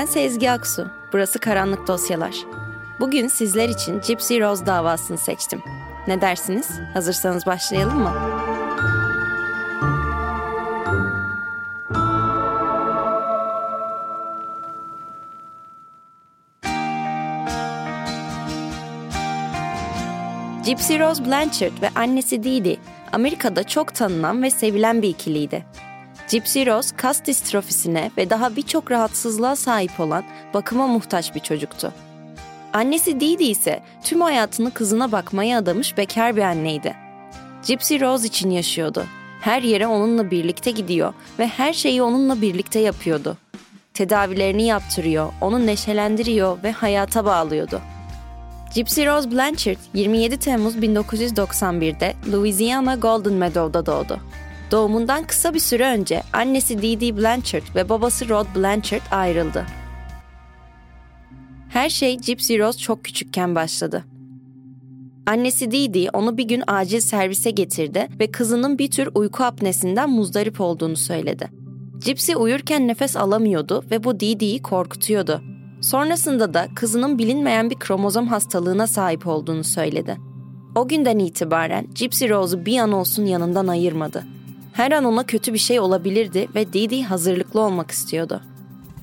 Ben Sezgi Aksu. Burası Karanlık Dosyalar. Bugün sizler için Gypsy Rose davasını seçtim. Ne dersiniz? Hazırsanız başlayalım mı? Gypsy Rose Blanchard ve annesi Didi, Amerika'da çok tanınan ve sevilen bir ikiliydi. Gypsy Rose kas distrofisine ve daha birçok rahatsızlığa sahip olan bakıma muhtaç bir çocuktu. Annesi Didi ise tüm hayatını kızına bakmaya adamış bekar bir anneydi. Gypsy Rose için yaşıyordu. Her yere onunla birlikte gidiyor ve her şeyi onunla birlikte yapıyordu. Tedavilerini yaptırıyor, onu neşelendiriyor ve hayata bağlıyordu. Gypsy Rose Blanchard 27 Temmuz 1991'de Louisiana Golden Meadow'da doğdu. Doğumundan kısa bir süre önce annesi Dee Dee Blanchard ve babası Rod Blanchard ayrıldı. Her şey Gypsy Rose çok küçükken başladı. Annesi Dee onu bir gün acil servise getirdi ve kızının bir tür uyku apnesinden muzdarip olduğunu söyledi. Gypsy uyurken nefes alamıyordu ve bu Dee Dee'yi korkutuyordu. Sonrasında da kızının bilinmeyen bir kromozom hastalığına sahip olduğunu söyledi. O günden itibaren Gypsy Rose'u bir an olsun yanından ayırmadı. Her an ona kötü bir şey olabilirdi ve Didi hazırlıklı olmak istiyordu.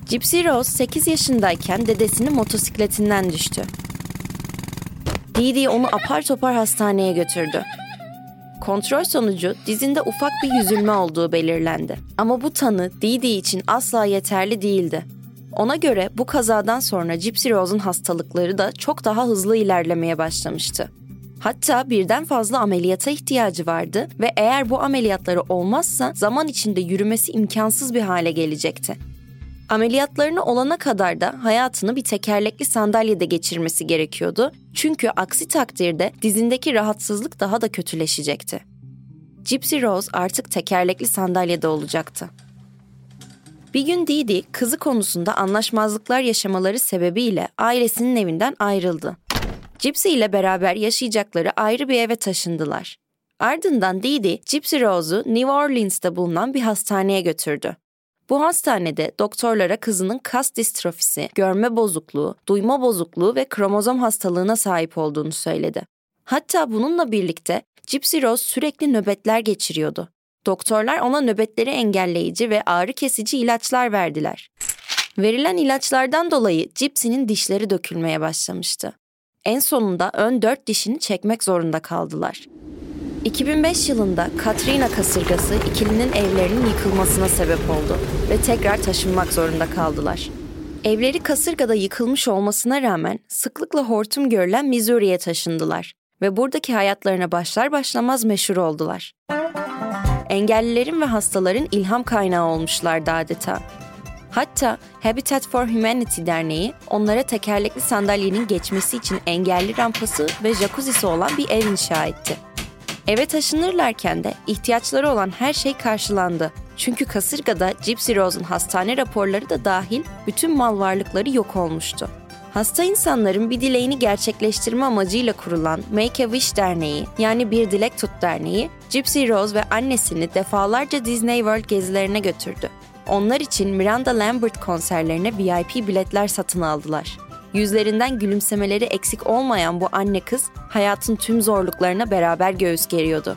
Gypsy Rose 8 yaşındayken dedesinin motosikletinden düştü. Didi onu apar topar hastaneye götürdü. Kontrol sonucu dizinde ufak bir yüzülme olduğu belirlendi. Ama bu tanı Didi için asla yeterli değildi. Ona göre bu kazadan sonra Gypsy Rose'un hastalıkları da çok daha hızlı ilerlemeye başlamıştı. Hatta birden fazla ameliyata ihtiyacı vardı ve eğer bu ameliyatları olmazsa zaman içinde yürümesi imkansız bir hale gelecekti. Ameliyatlarını olana kadar da hayatını bir tekerlekli sandalyede geçirmesi gerekiyordu. Çünkü aksi takdirde dizindeki rahatsızlık daha da kötüleşecekti. Gypsy Rose artık tekerlekli sandalyede olacaktı. Bir gün Didi kızı konusunda anlaşmazlıklar yaşamaları sebebiyle ailesinin evinden ayrıldı. Gypsy ile beraber yaşayacakları ayrı bir eve taşındılar. Ardından Didi, Gypsy Rose'u New Orleans'ta bulunan bir hastaneye götürdü. Bu hastanede doktorlara kızının kas distrofisi, görme bozukluğu, duyma bozukluğu ve kromozom hastalığına sahip olduğunu söyledi. Hatta bununla birlikte Gypsy Rose sürekli nöbetler geçiriyordu. Doktorlar ona nöbetleri engelleyici ve ağrı kesici ilaçlar verdiler. Verilen ilaçlardan dolayı Gypsy'nin dişleri dökülmeye başlamıştı. En sonunda ön dört dişini çekmek zorunda kaldılar. 2005 yılında Katrina kasırgası ikilinin evlerinin yıkılmasına sebep oldu ve tekrar taşınmak zorunda kaldılar. Evleri kasırgada yıkılmış olmasına rağmen sıklıkla hortum görülen Missouri'ye taşındılar ve buradaki hayatlarına başlar başlamaz meşhur oldular. Engellilerin ve hastaların ilham kaynağı olmuşlardı adeta. Hatta Habitat for Humanity Derneği onlara tekerlekli sandalyenin geçmesi için engelli rampası ve jacuzzi'si olan bir ev inşa etti. Eve taşınırlarken de ihtiyaçları olan her şey karşılandı. Çünkü kasırgada Gypsy Rose'un hastane raporları da dahil bütün mal varlıkları yok olmuştu. Hasta insanların bir dileğini gerçekleştirme amacıyla kurulan Make a Wish Derneği yani Bir Dilek Tut Derneği, Gypsy Rose ve annesini defalarca Disney World gezilerine götürdü. Onlar için Miranda Lambert konserlerine VIP biletler satın aldılar. Yüzlerinden gülümsemeleri eksik olmayan bu anne kız hayatın tüm zorluklarına beraber göğüs geriyordu.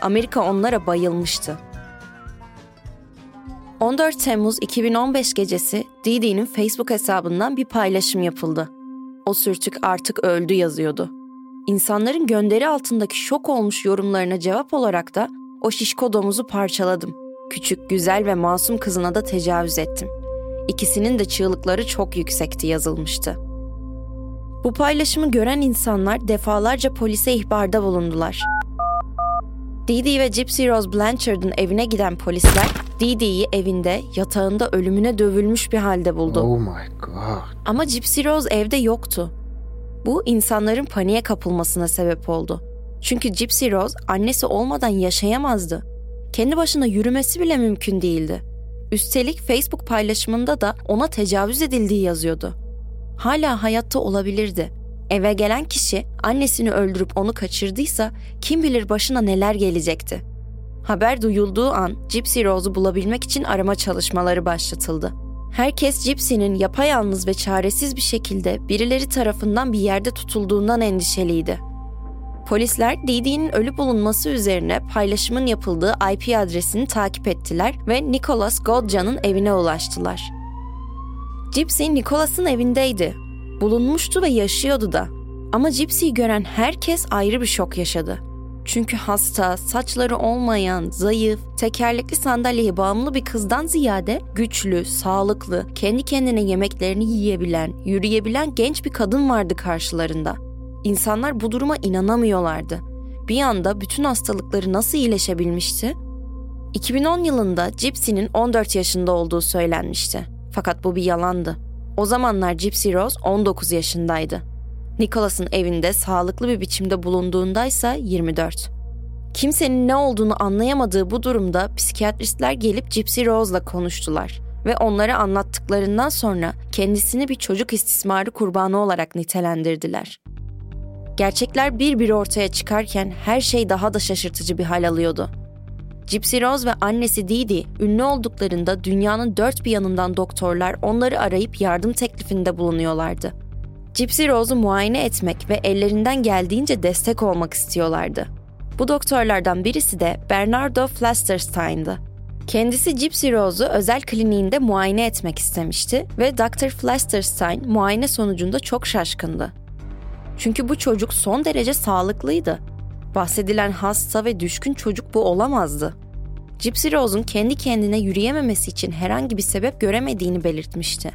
Amerika onlara bayılmıştı. 14 Temmuz 2015 gecesi Didi'nin Facebook hesabından bir paylaşım yapıldı. O sürtük artık öldü yazıyordu. İnsanların gönderi altındaki şok olmuş yorumlarına cevap olarak da o şişko domuzu parçaladım. Küçük, güzel ve masum kızına da tecavüz ettim. İkisinin de çığlıkları çok yüksekti yazılmıştı. Bu paylaşımı gören insanlar defalarca polise ihbarda bulundular. Dee ve Gypsy Rose Blanchard'ın evine giden polisler Dee evinde yatağında ölümüne dövülmüş bir halde buldu. Oh my god. Ama Gypsy Rose evde yoktu. Bu insanların paniğe kapılmasına sebep oldu. Çünkü Gypsy Rose annesi olmadan yaşayamazdı. Kendi başına yürümesi bile mümkün değildi. Üstelik Facebook paylaşımında da ona tecavüz edildiği yazıyordu. Hala hayatta olabilirdi. Eve gelen kişi annesini öldürüp onu kaçırdıysa kim bilir başına neler gelecekti. Haber duyulduğu an Gypsy Rose'u bulabilmek için arama çalışmaları başlatıldı. Herkes Gypsy'nin yapayalnız ve çaresiz bir şekilde birileri tarafından bir yerde tutulduğundan endişeliydi. Polisler Didi'nin ölü bulunması üzerine paylaşımın yapıldığı IP adresini takip ettiler ve Nicholas Godjan'ın evine ulaştılar. Gypsy Nicholas'ın evindeydi. Bulunmuştu ve yaşıyordu da. Ama Gypsy'yi gören herkes ayrı bir şok yaşadı. Çünkü hasta, saçları olmayan, zayıf, tekerlekli sandalyeye bağımlı bir kızdan ziyade güçlü, sağlıklı, kendi kendine yemeklerini yiyebilen, yürüyebilen genç bir kadın vardı karşılarında. İnsanlar bu duruma inanamıyorlardı. Bir anda bütün hastalıkları nasıl iyileşebilmişti? 2010 yılında Gypsy'nin 14 yaşında olduğu söylenmişti. Fakat bu bir yalandı. O zamanlar Gypsy Rose 19 yaşındaydı. Nicholas'ın evinde sağlıklı bir biçimde bulunduğundaysa 24. Kimsenin ne olduğunu anlayamadığı bu durumda psikiyatristler gelip Gypsy Rose'la konuştular ve onlara anlattıklarından sonra kendisini bir çocuk istismarı kurbanı olarak nitelendirdiler. Gerçekler bir bir ortaya çıkarken her şey daha da şaşırtıcı bir hal alıyordu. Gypsy Rose ve annesi Didi ünlü olduklarında dünyanın dört bir yanından doktorlar onları arayıp yardım teklifinde bulunuyorlardı. Gypsy Rose'u muayene etmek ve ellerinden geldiğince destek olmak istiyorlardı. Bu doktorlardan birisi de Bernardo Flasterstein'dı. Kendisi Gypsy Rose'u özel kliniğinde muayene etmek istemişti ve Dr. Flasterstein muayene sonucunda çok şaşkındı. Çünkü bu çocuk son derece sağlıklıydı. Bahsedilen hasta ve düşkün çocuk bu olamazdı. Gypsy Rose'un kendi kendine yürüyememesi için herhangi bir sebep göremediğini belirtmişti.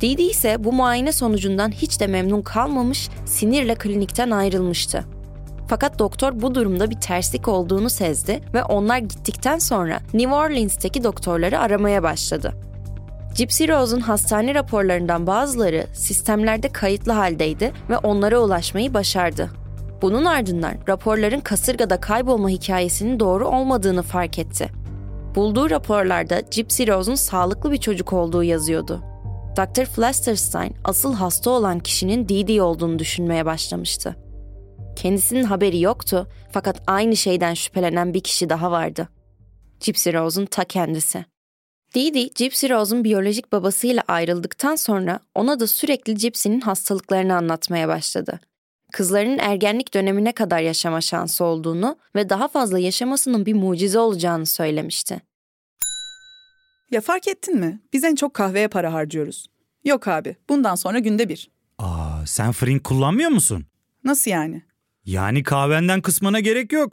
Didi ise bu muayene sonucundan hiç de memnun kalmamış, sinirle klinikten ayrılmıştı. Fakat doktor bu durumda bir terslik olduğunu sezdi ve onlar gittikten sonra New Orleans'teki doktorları aramaya başladı. Gypsy Rose'un hastane raporlarından bazıları sistemlerde kayıtlı haldeydi ve onlara ulaşmayı başardı. Bunun ardından raporların kasırgada kaybolma hikayesinin doğru olmadığını fark etti. Bulduğu raporlarda Gypsy Rose'un sağlıklı bir çocuk olduğu yazıyordu. Dr. Flasterstein asıl hasta olan kişinin Didi olduğunu düşünmeye başlamıştı. Kendisinin haberi yoktu fakat aynı şeyden şüphelenen bir kişi daha vardı. Gypsy Rose'un ta kendisi. Didi, Gypsy Rose'un biyolojik babasıyla ayrıldıktan sonra ona da sürekli Gypsy'nin hastalıklarını anlatmaya başladı. Kızlarının ergenlik dönemine kadar yaşama şansı olduğunu ve daha fazla yaşamasının bir mucize olacağını söylemişti. Ya fark ettin mi? Biz en çok kahveye para harcıyoruz. Yok abi, bundan sonra günde bir. Aa, sen Frink kullanmıyor musun? Nasıl yani? Yani kahvenden kısmına gerek yok.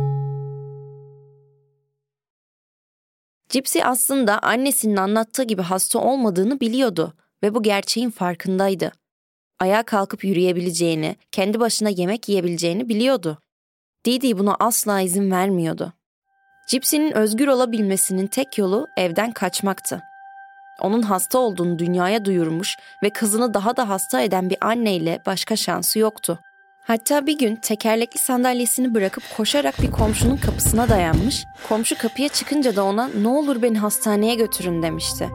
Gypsy aslında annesinin anlattığı gibi hasta olmadığını biliyordu ve bu gerçeğin farkındaydı. Ayağa kalkıp yürüyebileceğini, kendi başına yemek yiyebileceğini biliyordu. Didi buna asla izin vermiyordu. Gypsy'nin özgür olabilmesinin tek yolu evden kaçmaktı. Onun hasta olduğunu dünyaya duyurmuş ve kızını daha da hasta eden bir anneyle başka şansı yoktu. Hatta bir gün tekerlekli sandalyesini bırakıp koşarak bir komşunun kapısına dayanmış, komşu kapıya çıkınca da ona ne olur beni hastaneye götürün demişti.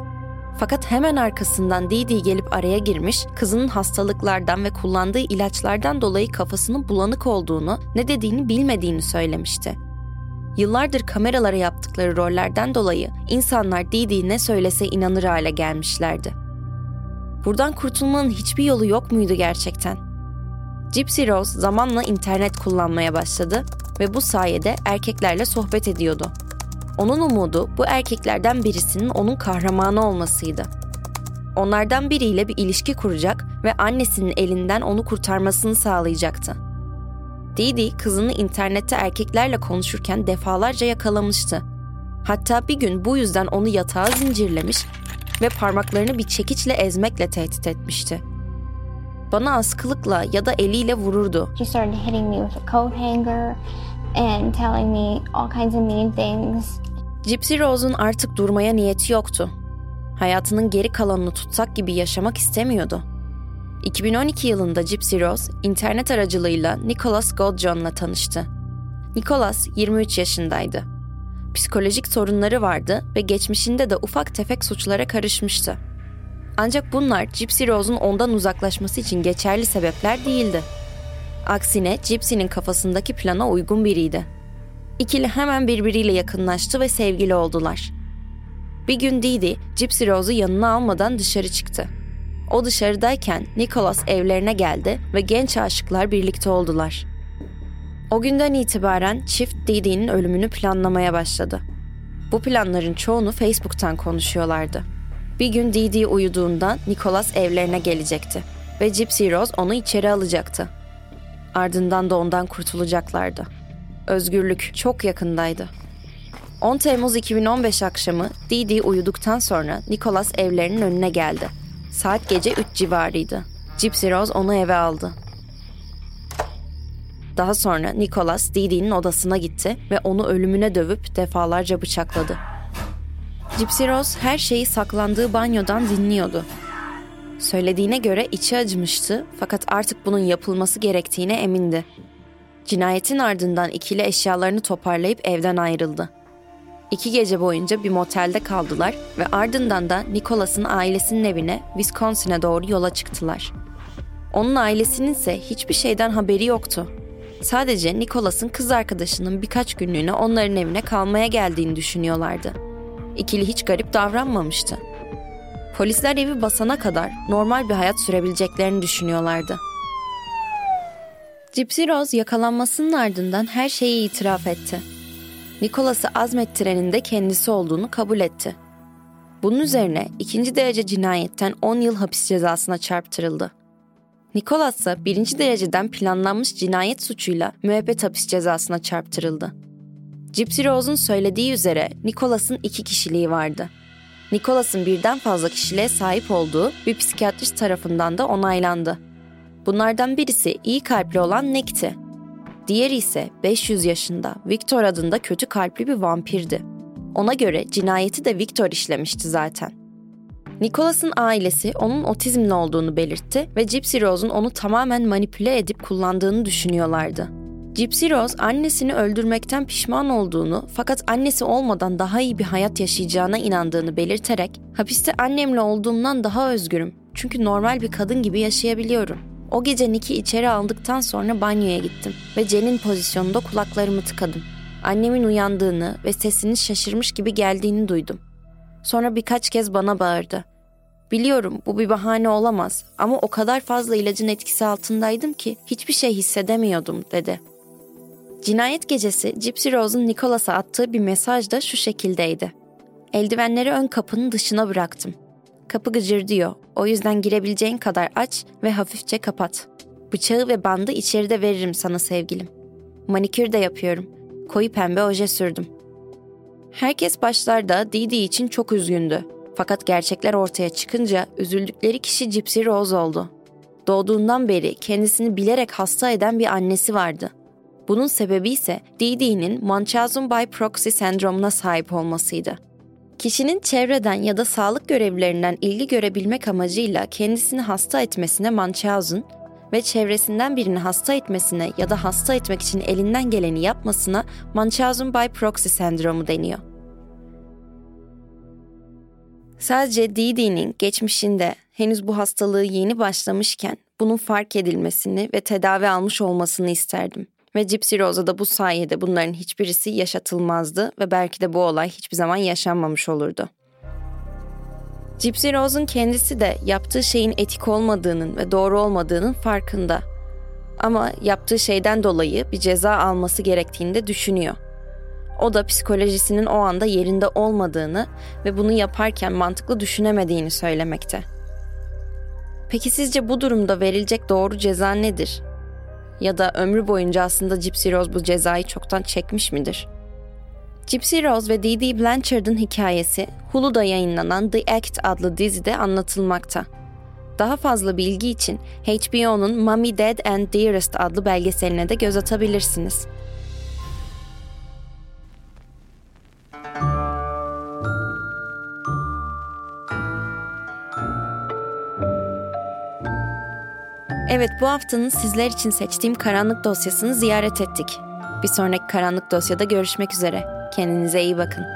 Fakat hemen arkasından Didi gelip araya girmiş, kızının hastalıklardan ve kullandığı ilaçlardan dolayı kafasının bulanık olduğunu, ne dediğini bilmediğini söylemişti. Yıllardır kameralara yaptıkları rollerden dolayı insanlar Didi ne söylese inanır hale gelmişlerdi. Buradan kurtulmanın hiçbir yolu yok muydu gerçekten? Gypsy Rose zamanla internet kullanmaya başladı ve bu sayede erkeklerle sohbet ediyordu. Onun umudu bu erkeklerden birisinin onun kahramanı olmasıydı. Onlardan biriyle bir ilişki kuracak ve annesinin elinden onu kurtarmasını sağlayacaktı. Didi kızını internette erkeklerle konuşurken defalarca yakalamıştı. Hatta bir gün bu yüzden onu yatağa zincirlemiş ve parmaklarını bir çekiçle ezmekle tehdit etmişti. Bana askılıkla ya da eliyle vururdu. She started hitting me with a coat hanger and telling me all kinds of mean things. Gypsy Rose'un artık durmaya niyeti yoktu. Hayatının geri kalanını tutsak gibi yaşamak istemiyordu. 2012 yılında Gypsy Rose internet aracılığıyla Nicholas Godjohn'la tanıştı. Nicholas 23 yaşındaydı. Psikolojik sorunları vardı ve geçmişinde de ufak tefek suçlara karışmıştı. Ancak bunlar Gypsy Rose'un ondan uzaklaşması için geçerli sebepler değildi. Aksine Gypsy'nin kafasındaki plana uygun biriydi. İkili hemen birbiriyle yakınlaştı ve sevgili oldular. Bir gün Didi, Gypsy Rose'u yanına almadan dışarı çıktı. O dışarıdayken Nicholas evlerine geldi ve genç aşıklar birlikte oldular. O günden itibaren çift Didi'nin ölümünü planlamaya başladı. Bu planların çoğunu Facebook'tan konuşuyorlardı. Bir gün Didi uyuduğunda Nicholas evlerine gelecekti ve Gypsy Rose onu içeri alacaktı. Ardından da ondan kurtulacaklardı. Özgürlük çok yakındaydı. 10 Temmuz 2015 akşamı Didi uyuduktan sonra Nicholas evlerinin önüne geldi. Saat gece 3 civarıydı. Gypsy Rose onu eve aldı. Daha sonra Nicholas Didi'nin odasına gitti ve onu ölümüne dövüp defalarca bıçakladı. Gypsy Rose her şeyi saklandığı banyodan dinliyordu. Söylediğine göre içi acımıştı fakat artık bunun yapılması gerektiğine emindi. Cinayetin ardından ikili eşyalarını toparlayıp evden ayrıldı. İki gece boyunca bir motelde kaldılar ve ardından da Nicholas'ın ailesinin evine Wisconsin'e doğru yola çıktılar. Onun ailesinin ise hiçbir şeyden haberi yoktu. Sadece Nicholas'ın kız arkadaşının birkaç günlüğüne onların evine kalmaya geldiğini düşünüyorlardı. İkili hiç garip davranmamıştı. Polisler evi basana kadar normal bir hayat sürebileceklerini düşünüyorlardı. Gypsy Rose yakalanmasının ardından her şeyi itiraf etti. Nicholas'ı azmettirenin de kendisi olduğunu kabul etti. Bunun üzerine ikinci derece cinayetten 10 yıl hapis cezasına çarptırıldı. Nicholas ise birinci dereceden planlanmış cinayet suçuyla müebbet hapis cezasına çarptırıldı. Gypsy Rose'un söylediği üzere Nicholas'ın iki kişiliği vardı. Nicholas'ın birden fazla kişiliğe sahip olduğu bir psikiyatrist tarafından da onaylandı. Bunlardan birisi iyi kalpli olan Nick'ti. Diğeri ise 500 yaşında Victor adında kötü kalpli bir vampirdi. Ona göre cinayeti de Victor işlemişti zaten. Nicholas'ın ailesi onun otizmli olduğunu belirtti ve Gypsy Rose'un onu tamamen manipüle edip kullandığını düşünüyorlardı. Gypsy Rose annesini öldürmekten pişman olduğunu fakat annesi olmadan daha iyi bir hayat yaşayacağına inandığını belirterek hapiste annemle olduğumdan daha özgürüm çünkü normal bir kadın gibi yaşayabiliyorum. O gece Nick'i içeri aldıktan sonra banyoya gittim ve Jen'in pozisyonunda kulaklarımı tıkadım. Annemin uyandığını ve sesinin şaşırmış gibi geldiğini duydum. Sonra birkaç kez bana bağırdı. Biliyorum bu bir bahane olamaz ama o kadar fazla ilacın etkisi altındaydım ki hiçbir şey hissedemiyordum dedi. Cinayet gecesi Gypsy Rose'un Nicholas'a attığı bir mesaj da şu şekildeydi. Eldivenleri ön kapının dışına bıraktım. Kapı gıcırdıyor. O yüzden girebileceğin kadar aç ve hafifçe kapat. Bıçağı ve bandı içeride veririm sana sevgilim. Manikür de yapıyorum. Koyu pembe oje sürdüm. Herkes başlarda Didi için çok üzgündü. Fakat gerçekler ortaya çıkınca üzüldükleri kişi Gypsy Rose oldu. Doğduğundan beri kendisini bilerek hasta eden bir annesi vardı. Bunun sebebi ise Didi'nin Munchausen by proxy sendromuna sahip olmasıydı. Kişinin çevreden ya da sağlık görevlilerinden ilgi görebilmek amacıyla kendisini hasta etmesine Munchausen ve çevresinden birini hasta etmesine ya da hasta etmek için elinden geleni yapmasına Munchausen by proxy sendromu deniyor. Sadece Didi'nin geçmişinde henüz bu hastalığı yeni başlamışken bunun fark edilmesini ve tedavi almış olmasını isterdim. Ve Gypsy Rose'a da bu sayede bunların hiçbirisi yaşatılmazdı ve belki de bu olay hiçbir zaman yaşanmamış olurdu. Gypsy Rose'un kendisi de yaptığı şeyin etik olmadığının ve doğru olmadığının farkında. Ama yaptığı şeyden dolayı bir ceza alması gerektiğini de düşünüyor. O da psikolojisinin o anda yerinde olmadığını ve bunu yaparken mantıklı düşünemediğini söylemekte. Peki sizce bu durumda verilecek doğru ceza nedir? Ya da ömrü boyunca aslında Gypsy Rose bu cezayı çoktan çekmiş midir? Gypsy Rose ve Dee Dee Blanchard'ın hikayesi Hulu'da yayınlanan The Act adlı dizide anlatılmakta. Daha fazla bilgi için HBO'nun Mommy, Dad and Dearest adlı belgeseline de göz atabilirsiniz. Evet bu haftanın sizler için seçtiğim karanlık dosyasını ziyaret ettik. Bir sonraki karanlık dosyada görüşmek üzere. Kendinize iyi bakın.